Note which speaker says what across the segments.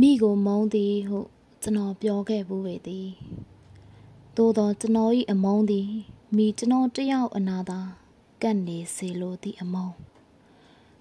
Speaker 1: မိကိုမုန်းသည်ဟုကျွန်တော်ပြောခဲ့ဘူးပေသည်သို့သောကျွန်တော်၏အမုန်းသည်မိကျွန်တော်တယောက်အနာသာကပ်နေစေလိုသည့်အမုန်း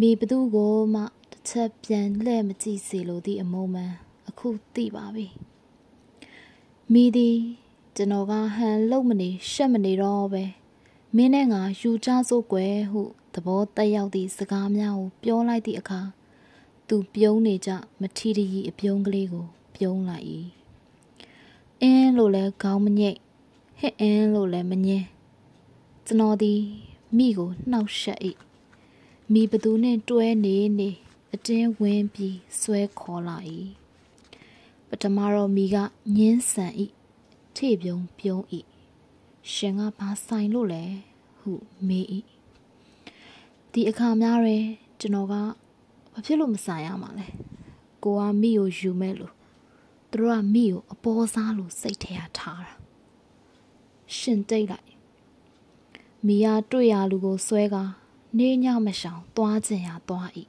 Speaker 1: မိဘသူကိုမှတစ်ချက်ပြန်လှည့်မကြည့်စေလိုသည့်အမုန်းမှန်အခုသိပါပြီမိသည်ကျွန်တော်ကဟန်လုံမနေရှက်မနေတော့ပဲမင်းနဲ့ငါယူချစို့ကွယ်ဟုသဘောတက်ရောက်သည့်စကားများကိုပြောလိုက်သည့်အခါ သူပြုံးနေကြမထီတရီအပြုံးကလေးကို ပြုံးလိုက်၏အင်းလို့လဲခေါင်းမညိတ်ဟစ်အင်းလို့လဲမငင်းကျွန်တော်သည်မိကိုနှောက်ရှက်၏မိဘသူနှင့်တွဲနေနေအတင်းဝင်ပြီးဆွဲခေါ်လာ၏ပထမတော့မိကညင်းဆန်၏ထေပြုံပြုံး၏ရှင်ကဘာဆိုင်လို့လဲဟုမေး၏ဒီအခါများတွင်ကျွန်တော်က ဘာဖြစ်လို့မဆိုင်ရမှာလဲကိုကမိကိုယူမဲ့လို့သူတို့ကမိကိုအပေါ်စားလို့စိတ်ထဲထားတာရှင်တိတ်လိုက်မိယာတွေ့ရလူကိုဆွဲကာနေညမရှောင်သွားခြင်းရသွား၏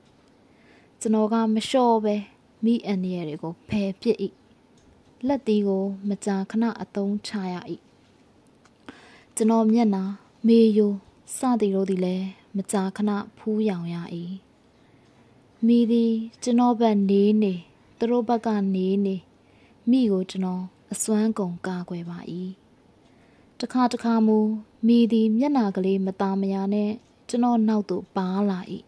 Speaker 1: ကျွန်တော်ကမလျှော့ပဲမိအန်ရတွေကိုဖယ်ပစ်၏လက်သေးကို မကြာခဏအသုံးချရ၏ကျွန်တော်မျက်နာမေယိုစသည်တို့သည်လည်းမကြာခဏဖူးရောင်ရ၏ မိသည်ကျွန်တော်ဘက်နေနေသူတို့ဘက်ကနေနေမိကိုကျွန်တော်အစွမ်းကုန်ကာကွယ်ပါ၏တခါတခါမူမိသည်မျက်နာကလေးမသားမယာနဲ့ကျွန်တော်နောက်သို့ပါလာ၏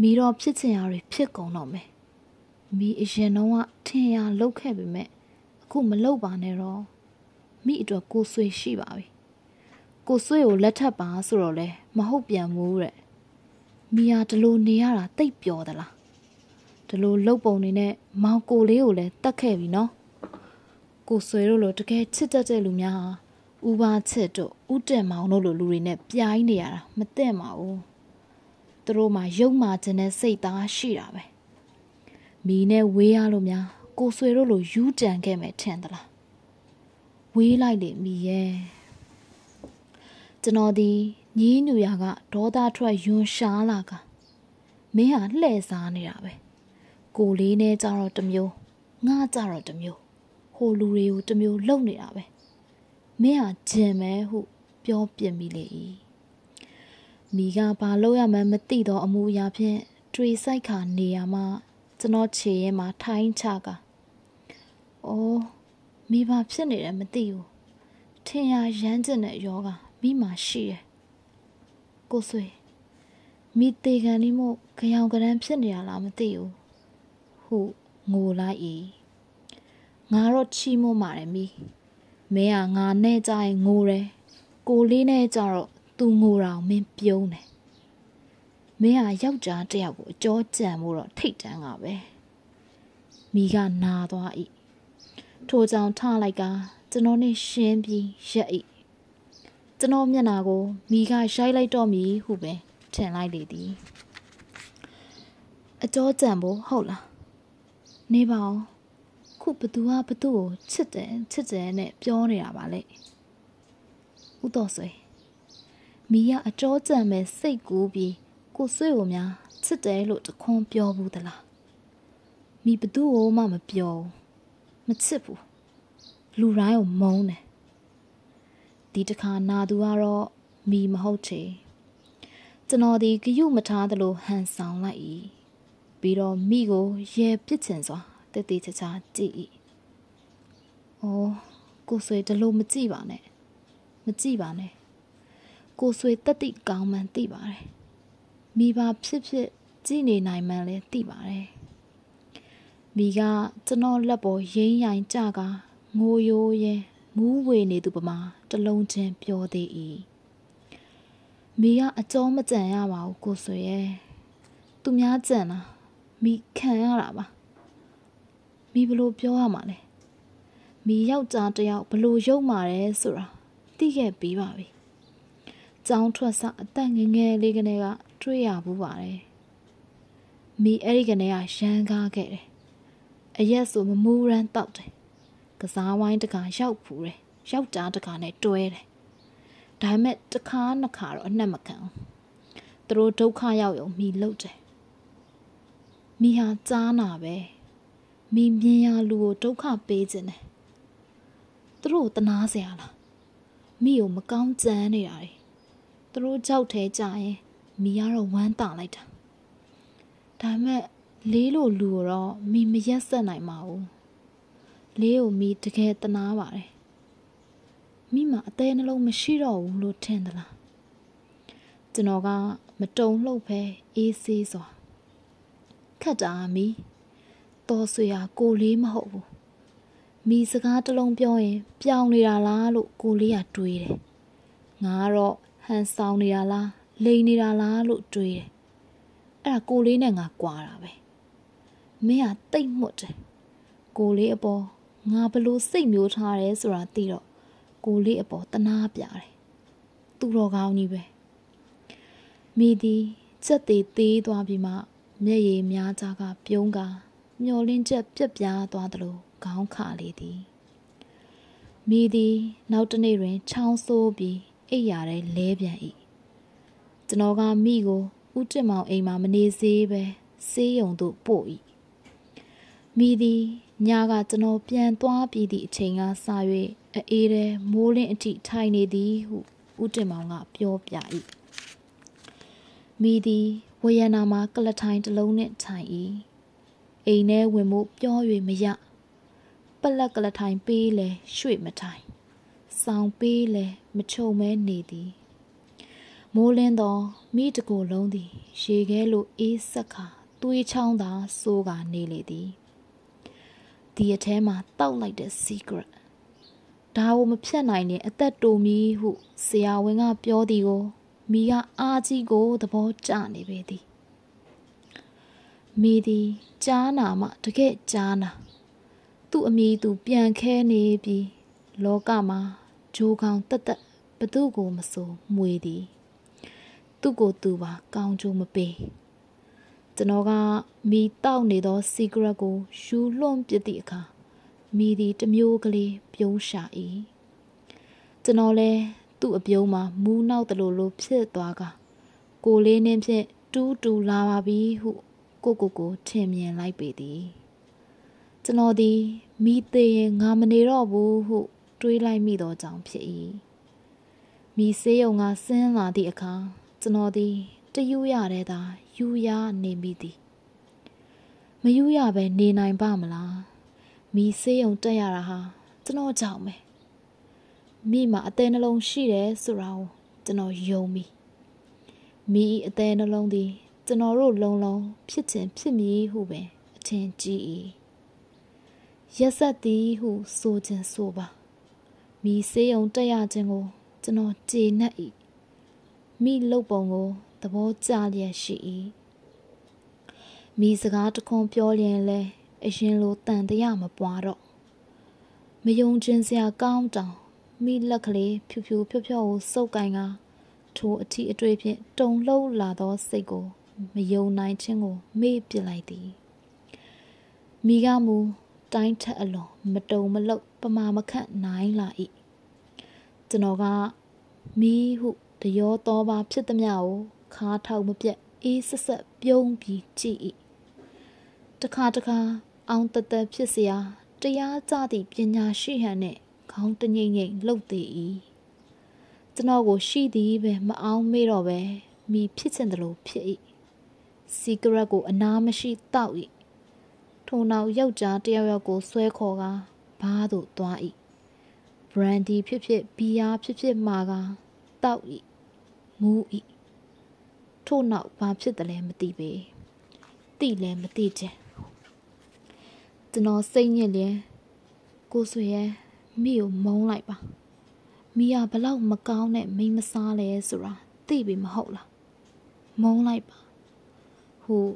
Speaker 1: မိတော့ဖြစ်ချင်ရတွေဖြစ်ကုန်တော့မယ်မိအရင်တော့ကထင်ရလောက်ခဲ့ပေမဲ့အခုမလောက်ပါနဲ့တော့မိအတွက်ကိုဆွေရှိပါပြီကိုဆွေကိုလက်ထပ်ပါဆိုတော့လဲမဟုတ်ပြန်ဘူးတဲ့ မိယာဒီလိုနေရတာတိတ်ပျော်သလားဒီလိုလှုပ်ပုံနေနဲ့မောင်ကိုလေးကိုလည်းတတ်ခဲ့ပြီနော်ကိုဆွေတို့လိုတကယ်ချစ်တတ်တဲ့လူများဟာဥပါချစ်တို့ဥတက်မောင်တို့လိုလူတွေနဲ့ပြိုင်းနေရတာမသိပါဘူးသူတို့မှရုပ်မာခြင်းနဲ့စိတ်သားရှိတာပဲမီနဲ့ဝေးရလို့များကိုဆွေတို့လိုယူးကြံခဲ့မယ်ထင်သလားဝေးလိုက်လေမီရဲ့ကျွန်တော်ဒီ ညီးညူရကဒေါသထွက်ယွန်ရှားလာကမင်းဟာလှဲ့စားနေတာပဲကိုလေးနဲ့ကြတော့တမျိုးငါကြတော့တမျိုးဟိုလူတွေကိုတမျိုးလုံနေတာပဲမင်းဟာဂျင်မဲဟုပြောပြမိလေ၏မိကဘာလို့ရမှန်းမသိတော့အမှုအရာဖြင့်တွေဆိုင်ခါနေရမှကျွန်တော်ခြေရဲမှာထိုင်းချကအော်မိဘာဖြစ်နေတယ်မသိဘူးထင်ရရမ်းကျင်တဲ့ယောဂမိမှာရှိတယ် ကိုဆွေမိတေကန်လေးမို့ကြောင်ကရန်ဖြစ်နေရလားမသိဘူးဟုငိုလိုက်၏ငါတော့ချီးမို့မာတယ်မိမင်းကငါနဲ့ကြရင်ငိုတယ်ကိုလေးနဲ့ကြတော့သူငိုတာမင်းပြုံးတယ်မင်းဟာယောက်ျားတယောက်ကိုအကြောကြံမို့တော့ထိတ်တန်းကပဲမိကနာသွား၏ထိုကြောင့်ထလိုက်ကကျွန်တော်နဲ့ရှင်းပြီးရက်၏ ကျွန်တော်မျက်နာကိုမိကရိုက်လိုက်တော့မည်ဟုပဲထင်လိုက်လေသည်အကြောကြံဖို့ဟုတ်လားနေပါအောင်ခုဘသူကဘသူ့ကိုချစ်တယ်ချစ်တယ်နဲ့ပြောနေတာပါလေဥတော်ဆွေမိရအကြောကြံမဲ့စိတ်ကူးပြီးကိုဆွေကိုများချစ်တယ်လို့တခွန်းပြောဘူးသလားမိဘသူ့ကိုမှမပြောမချစ်ဘူးလူတိုင်းကိုမုန်းတယ် ဒီတစ်ခါနာသူကတော့မိမဟုတ်ချေကျွန်တော်ဒီဂယုမထားသလိုဟန်ဆောင်လိုက်၏ပြီးတော့မိကိုရဲပစ်ချင်စွာတည်တည်ချာချာကြည့်၏အော်ကိုဆွေဒီလိုမကြည့်ပါနဲ့မကြည့်ပါနဲ့ကိုဆွေတက်တိကောင်းမှန်သိပါတယ်မိဘဖြစ်ဖြစ်ကြည့်နေနိုင်မှန်းလည်းသိပါတယ်မိကကျွန်တော်လက်ပေါ်ရင်းရိုင်ကြကငိုယိုးရင် မူးဝေနေသူပမာတလုံးချင်းပြောသေး၏မိကအကြောမကြံရပါဘူးကိုဆွေရဲ့သူများကြံလားမိခံရတာပါမိဘလို့ပြောရမှာလဲမိယောက်ျားတယောက်ဘလို့ရုပ်မာတယ်ဆိုတာသိခဲ့ပြီးပါပြီကျောင်းထွက်စအသက်ငငယ်လေးကနေကတွေ့ရဘူးပါတယ်မိအဲ့ဒီကနေကရန်ကားခဲ့တယ်အရက်ဆိုမမူးရန်တောက်တယ် ကစားဝိုင်းတကရောက်ဖူးတယ်ယောက်ျားတကနဲ့တွဲတယ်ဒါပေမဲ့တခါနှစ်ခါတော့အနှက်မခံဘူးသူတို့ဒုက္ခရောက်ရုံမိလို့တယ်မိဟာကြားနာပဲ မိမြင်ရလူကိုဒုက္ခပေးခြင်းတယ်သူတို့တနာเสียလားမိကိုမကောင်းကြမ်းနေတာတွေသူတို့ကြောက်ထဲကြရင်မိကတော့ဝမ်းတာလိုက်တာဒါမဲ့လေးလိုလူကိုတော့မိမရက်ဆက်နိုင်ပါဘူး လေးကိုမိတကယ်တနာပါတယ်မိမအသေးနှလုံးမရှိတော့ဘူးလို့ထင်သလားကျွန်တော်ကမတုံလှုပ်ပဲအေးဆေးစွာခတ်တာမိတော်ဆွေဟာကိုလေးမဟုတ်ဘူးမိစကားတလုံးပြောရင် ပြောင်းနေတာလားလို့ကိုလေးကတွေးတယ်ငါကတော့ဟန်ဆောင်နေတာလားလိန်နေတာလားလို့တွေးတယ်အဲ့ဒါကိုလေးနဲ့ငါကွာတာပဲမင်းကတိတ်မှုတ်တယ်ကိုလေးအပေါ် ငါဘလို့စိတ်မျိုးထားတယ်ဆိုတာသိတော့ကိုလေးအပေါ်တနာပြတယ်သူတော်ကောင်းကြီးပဲမိသည်စက်သေးသေးသွားပြီးမှမျက်ရည်များကြားကပြုံးကမျောလင်းချက်ပြက်ပြားသွားသလိုခေါင်းခါလေသည်မိသည်နောက်တနေ့တွင်ချောင်းဆိုးပြီးအိပ်ရာထဲလဲပြန်၏ကျွန်တော်ကမိကိုဦးတက်မောင်အိမ်မှာမနေစေပဲဆေးရုံသို့ပို့၏မိသည် ညကကျွန်တော်ပြန်သွားပြီးသည့်အချိန်ကစ၍အေးတဲ့မိုးလင်းအထိထိုင်နေသည်ဟုဦးတင်မောင်ကပြောပြ၏မိသည်ဝရနာမှာကလထိုင်တစ်လုံးနှင့်ထိုင်၏အိမ်ထဲဝင်မှုပြော၍မရပလက်ကလထိုင်ပေးလဲရွှေ့မထိုင်ဆောင်ပေးလဲမချုံမဲနေသည်မိုးလင်းသောမိတကိုလုံးသည် ရေခဲလိုအေးဆက်ခါသွေးချောင်းသာစိုးကနေလေသည် ဒီအထဲမှာတောက်လိုက်တဲ့ secret ဒါကိုမဖြတ်နိုင်တဲ့အသက်တိုမီဟုဆရာဝန်ကပြောသည်ကိုမိကအားကြီးကိုသဘောကျနေပေသည်မိသည်ကြားနာမှတကယ်ကြားနာသူ့အမိသူပြန်ခဲနေပြီးလောကမှာဂျိုးကောင်တက်တက်ဘသူကိုမဆိုမွေသည် သူ့ကိုသူပါကောင်းကျိုးမပေး ကျွန်တော်ကမိတောက်နေသော secret ကိုယူလွန့်ပစ်သည့်အခါမိသည်တမျိုးကလေးပြုံးရှာ၏ကျွန်တော်လဲသူ့အပြုံးမှာမူးနောက်တလို့လို့ဖြစ်သွားကကိုလေးနှင်းဖြင့်တူးတူလာပါပြီဟုကိုကိုကိုထင်မြင်လိုက်ပေသည်ကျွန်တော်သည်မိသေးရင်ငါမနေတော့ဘူးဟု တွေးလိုက်မိသောကြောင့်ဖြစ်၏မိစေးယုံကဆင်းလာသည့်အခါကျွန်တော်သည် တယူရတဲ့သာယူရနေမိသည်မယူရပဲနေနိုင်ပါမလားမိစေးယုံတက်ရတာဟာကျွန်တော်ကြောင့်ပဲမိမှာအသေးနှလုံးရှိတယ်ဆိုတာကိုကျွန်တော်ယုံပြီမိအသေးနှလုံးသည်ကျွန်တော်တို့လုံးလုံးဖြစ်ခြင်းဖြစ်မည်ဟုပဲအထင်ကြီး၏ရက်ဆက်သည်ဟုဆိုခြင်းဆိုပါမိစေးယုံတက်ရခြင်းကိုကျွန်တော်ကျေနပ်၏မိလုတ်ပုံကို သဘောကျလျက်ရှိ၏မိစကားတခွန်ပြောလျင်လဲအရင်လိုတန်တရားမပွားတော့မယုံခြင်းစရာကောင်းတောင်မိလက်ကလေးဖြူဖြူဖြော့ဖြော့ကိုစုပ်ကိုင်ကထိုအထီးအတွေ့ဖြင့်တုံလှုပ်လာသောစိတ်ကိုမယုံနိုင်ခြင်းကို မေ့ပစ်လိုက်သည်မိကမူတိုင်းထက်အလွန်မတုံမလုတ်ပမာမခန့်နိုင်လာ၏ကျွန်တော်ကမီးဟုတရောတော်ပါဖြစ်သည်များကို ခါထောက်မပြတ်အေးဆက်ဆက်ပြုံးပြီးကြည့်၏တခါတခါအောင်တသက်ဖြစ်เสียတရားကြသည့်ပညာရှိဟန်နှင့်ခေါင်းတငိမ့်ငိမ့်လှုပ်သေး၏ကျွန်တော်ကိုရှိသည်ပဲမအောင်မေ့တော့ပဲမိဖြစ်ချင်တယ်လို့ဖြစ်၏စီဂရက်ကိုအနာမရှိတောက်၏ထို့နောက်ယောက်ျားတယောက်ယောက်ကိုဆွဲခေါ်ကဘားသို့သွား၏ဘရန်ဒီဖြစ်ဖြစ်ဘီယာဖြစ်ဖြစ်မှာကတောက်၏မူး၏ ထို့နောက်ဘာဖြစ်တယ်လဲမသိပေသိလဲမသိချင်ကျွန်တော်စိတ်ညစ်လျင်ကိုဆွေရဲ့မိကိုမုန်းလိုက်ပါမိကဘလောက်မကောင်းတဲ့မိမစားလဲဆိုတာသိပြီမဟုတ်လားမုန်းလိုက်ပါဟို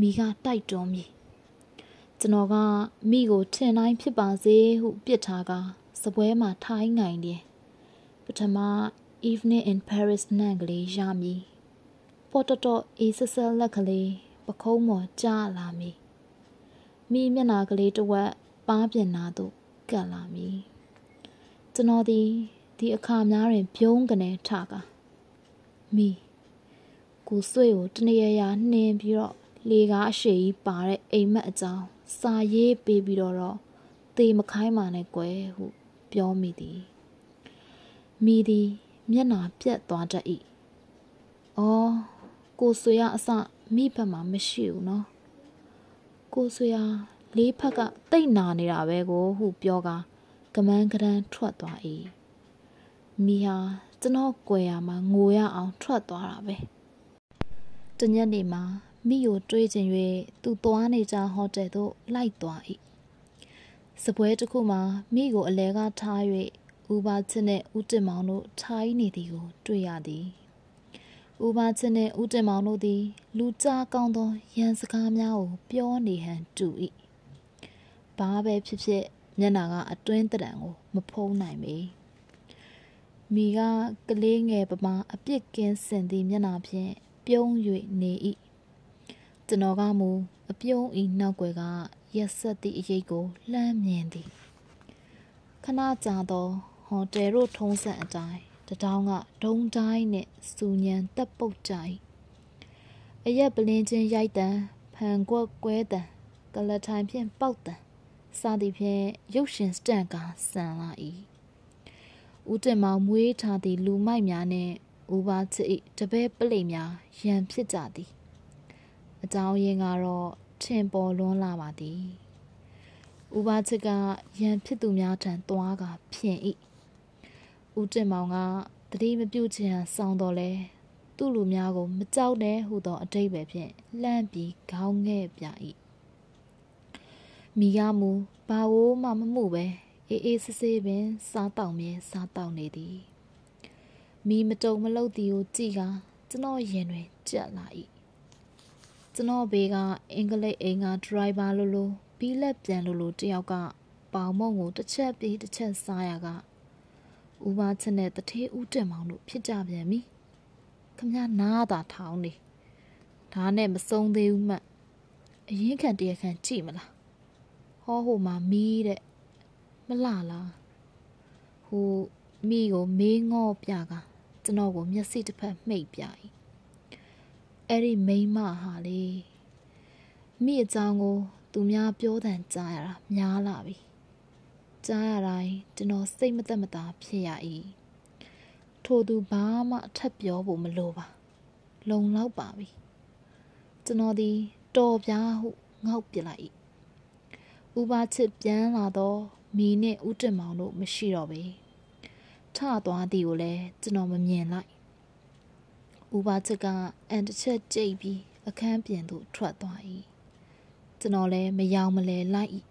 Speaker 1: မိကတိုက်တွန်းမိကျွန်တော်ကမိကိုထင်တိုင်းဖြစ်ပါစေဟုပြစ်ထားကစပွဲမှာထိုင်းငိုင်တယ်ပထမ evening in paris နန့်ကလေးရမည် ပေါ်တော်တော်အေးဆဆလက်ကလေးပခုံးမော်ကြားလာမည်မိမျက်နာကလေးတစ်ဝက်ပါးပြင်နာသို့ကပ်လာမည်ကျွန်တော်သည်ဒီအခါများတွင်ပြုံးကနေထကမိကိုဆွေကိုတနေရရာနှင်းပြီးတော့လေကားအရှိကြီးပါတဲ့အိမ်မက်အကြောင်းစာရေးပေးပြီးတော့တော့သေမခိုင်းပါနဲ့ကွယ်ဟုပြောမိသည်မိသည်မျက်နာပြက်သွားတတ်၏အော် ကိုဆွေရအစမိဘမှာမရှိဘူးနော်ကိုဆွေရလေးဖက်ကတိတ်နာနေတာပဲကိုဟုပြောကကမန်းကရန်ထွက်သွား၏မိဟာကျွန်တော်ကြွယ်ရမှာငိုရအောင်ထွက်သွားတာပဲတညနေမှာမိကိုတွေးချင်၍သူသွားနေကြဟိုတယ်သို့လိုက်သွား၏စပွဲတစ်ခုမှာမိကိုအလဲကားထား၍ဦးပါချစ်နဲ့ဦးတင်မောင်တို့ထိုင်းနေသည်ကိုတွေ့ရသည် ဦးပါချစ်နဲ့ဦးတင်မောင်တို့သည် လူကြားကောင်းသောရန်စကားများကိုပြောနေဟန်တူ၏ဘာပဲဖြစ်ဖြစ်မျက်နာကအတွင်းတရံကိုမဖုံးနိုင်ပေမိကကလေးငယ်ပမာအပြစ်ကင်းစင်သည့်မျက်နာဖြင့်ပြုံး၍နေ၏ကျွန်တော်ကမူအပြုံးဤနောက်ွယ်ကရက်ဆက်သည့်အရေးကိုလှမ်းမြင်သည်ခဏကြာသောဟိုတယ်တို့ထုံးစံအတိုင်း တထောင်ကဒုံတိုင်းနှင့်စူညံတက်ပုတ်ကြ၏အရက်ပလင်းချင်းရိုက်တံဖန်ကွက်ကွဲတံကလထိုင်ဖြင့်ပေါက်တံစသည်ဖြင့်ရုပ်ရှင်စတန့်ကဆန်လာ၏ဦးတင်မောင်မွေးထားသည့်လူမိုက်များနှင့်ဦးပါချစ်၏တပည့်ပလိများရန်ဖြစ်ကြသည်အကြောင်းရင်းကတော့ထင်ပေါ်လွန်းလာပါသည်ဦးပါချစ်ကရန်ဖြစ်သူများထံသွားကဖြင်၏ ဦးတင်မောင်ကတတိမပြုတ်ချင်ဆောင်းတော်လဲသူ့လူများကိုမကြောက်နဲ့ဟုသောအတိတ်ပဲဖြင့်လှမ်းပြီးခေါင်းငဲ့ပြ၏မိကမူဘာဝမှမမှုပဲအေးအေးဆေးဆေးပင်စားတောက်မြဲစားတောက်နေသည်မိမတုံမလုတ်သည်ကိုကြည့်ကကျွန်တော်ရင်တွင်ကြက်လာ၏ကျွန်တော်ဘေးကအင်္ဂလိပ်အိမ်ကဒရိုင်ဘာလိုလိုဘီးလက်ပြန်လိုလိုတယောက်ကပေါင်မုံကိုတစ်ချက်ပြီးတစ်ချက်စားရက ဦးပါချက်နဲ့တထေးဦးတင်မောင်တို့ဖြစ်ကြပြန်ပြီခမနားသာထောင်းနေဒါနဲ့မဆုံးသေးဘူးမှအရင်ခံတရခံကြည့်မလားဟောဟိုမှာမီးတဲ့မလှလားဟိုမိကိုမေးငေါ့ပြကကျွန်တော်ကိုမျက်စိတစ်ဖက်မှိတ်ပြ၏အဲ့ဒီမိမဟာလေမိအကြောင်းကို သူများပြောတဲ့ကြားရတာများလာပြီ ကြားရတိုင်းကျွန်တော်စိတ်မသက်မသာဖြစ်ရ၏ထို့သူဘာမှအထက်ပြောဖို့မလိုပါလုံလောက်ပါပြီကျွန်တော်ဒီတော်ပြားဟုငေါက်ပြလိုက်၏ဥပါချစ်ပြန်လာတော့မိနဲ့ဦးတင်မောင်တို့မရှိတော့ပေထသွားသည်ကိုလည်းကျွန်တော်မမြင်လိုက်ဦးပါချစ်ကအန်တစ်ချက်ကြိတ်ပြီးအခန်းပြင်သို့ထွက်သွား၏ကျွန်တော်လည်းမယောင်မလဲလိုက်၏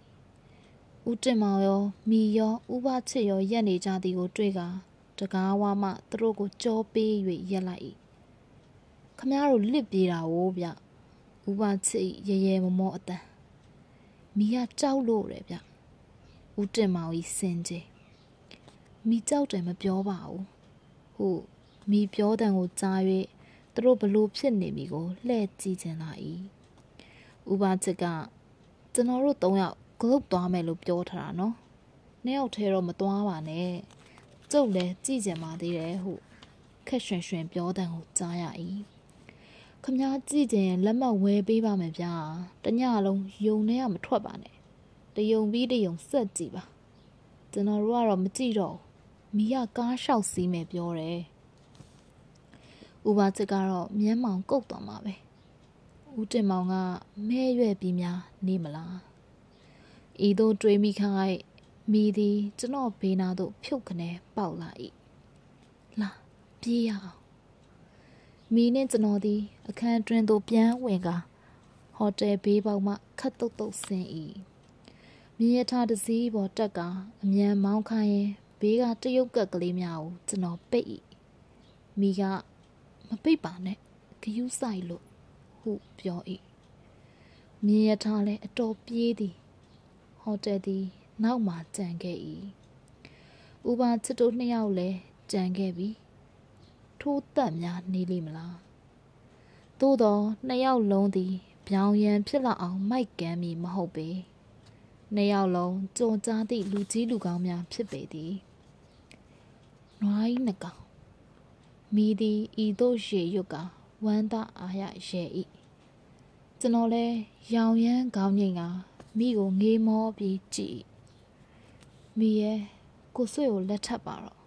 Speaker 1: ဦးတင်မောင်ရောမိရောဦးပါချစ်ရောရက်နေကြသည်ကိုတွေ့ကတကားဝါမှသူတို့ကိုကြောပေး၍ရက်လိုက်၏ခမရတို့လစ်ပြေးတာဝိုးဗျဦးပါချစ်ရရဲမမောအတန်မိကကြောက်လို့တယ်ဗျဦးတင်မောင်ကြီးစင်ကြီးမိကြောက်တယ်မပြောပါဘူးဟုတ်မိပြောတဲ့ကိုကြား၍သူတို့ဘလို့ဖြစ်နေပြီကိုလှည့်ကြည့်ချင်လာ၏ဥပါချစ်ကကျွန်တော်တို့၃ယောက် ဂလုတ်သွားမယ်လို့ပြောထားတာနော်နှစ်ယောက်ထဲတော့မသွားပါနဲ့ကျုပ်လည်းကြည့်ကြပါသေးတယ်ဟုခက်ရွှင်ရွှင်ပြောတဲ့ကိုကြားရ၏ခမည်းကြည့်ကြရင်လက်မှတ်ဝဲပေးပါမယ်ဗျာတညလုံးယုံထဲကမထွက်ပါနဲ့တယုံပြီးတယုံဆက်ကြည့်ပါကျွန်တော်တို့ကတော့မကြည့်တော့မီးကကားလျှောက်စီးမယ်ပြောတယ်ဥပါချစ်ကတော့မျက်မှောင်ကုတ်သွားမှာပဲဦးတင်မောင်ကမဲရွက်ပြီးများနေမလား ဤသို့တွေးမိခိုင်းမိသည်ကျွန်တော်ဘေးနာသို့ဖြုတ်ခနဲပေါက်လာ၏လာပြေးရအောင်မိနဲ့ကျွန်တော်သည် အခန်းတွင်သို့ပြန်ဝင်ကဟိုတယ်ဘေးပေါက်မှခတ်တုတ်တုတ်ဆင်း၏မြင်းရထားတစ်စီးပေါ်တက်ကအမြန်မောင်းခိုင်းရင်ဘေးကတရုတ်ကက်ကလေးများကိုကျွန်တော်ပိတ်၏မိကမပိတ်ပါနဲ့ဂယုဆိုင်လို့ဟုပြော၏မြင်းရထားလည်းအတော်ပြေးသည် ဟိုတယ်သည် နောက်မှကြံခဲ့၏ဥပါချစ်တို့နှစ်ယောက်လည်းကြံခဲ့ပြီထိုးသက်များနေလိမ့်မလားသို့တော့နှစ်ယောက်လုံးသည်ပြောင်ရန်ဖြစ်လာအောင်မိုက်ကမ်းမီမဟုတ်ပေနှစ်ယောက်လုံးကြုံကြားသည့်လူကြီးလူကောင်းများဖြစ်ပေသည်နွားဤနှကောင်မိသည်ဤသို့ရေရွတ်ကဝမ်းသာအားရရဲ့ဤကျွန်တော်လဲရောင်ရမ်းခေါင်းငိမ်က မိကိုငေးမောပြီးကြည့်မိရဲ့ကိုဆွေကိုလက်ထပ်ပါတော့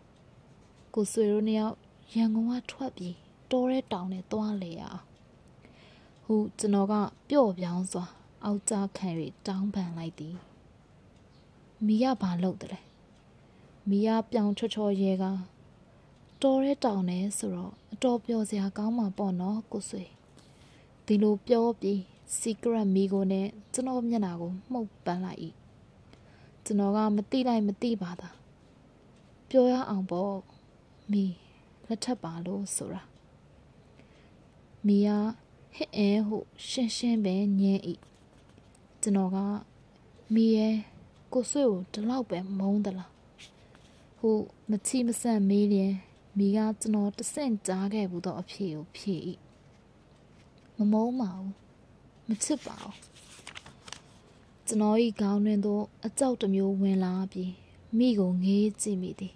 Speaker 1: ကိုဆွေတို့နှစ်ယောက်ရန်ကုန်ကထွက်ပြီးတောထဲတောင်နဲ့သွားလေရအောင်ဟုကျွန်တော်ကပျော့ပြောင်းစွာ အောက်ကြခံ၍တောင်းပန်လိုက်သည်မိကဘာလုပ်တယ်လဲမိကပြောင်ချောချောရဲကတော်ရဲတောင်နေဆိုတော့အတော်ပျော်စရာကောင်းမှာပေါ့နော်ကိုဆွေဒီလိုပြောပြီး secret မိကိုနဲ့ကျွန်တော်မျက်နှာကိုမှုတ်ပန်းလိုက်၏ကျွန်တော်ကမတိလိုက်မတိပါသာပြောရအောင်ပေါ့မိလက်ထပ်ပါလို့ဆိုတာမိကဟစ်အဲဟုရှင်းရှင်းပဲညင်း၏ကျွန်တော်ကမိရဲ့ကိုဆွေကိုဒီလောက်ပဲမုန်းသလားဟုမချီမဆန့်မေးရင်မိကကျွန်တော်တဆင့်ကြားခဲ့ဘူးတော့အဖြေကိုဖြေ၏မမုန်းပါဘူးမ ချစ်ပါဘူးကျွန်တော်ဤခေါင်းတွင်သို့အကြောက်တစ်မျိုးဝင်လာပြီးမိကိုငေးကြည့်မိသည်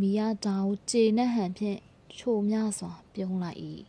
Speaker 1: မိရတာကိုကျေနပ်ဟန်ဖြင့်ချိုများစွာပြုံးလိုက်၏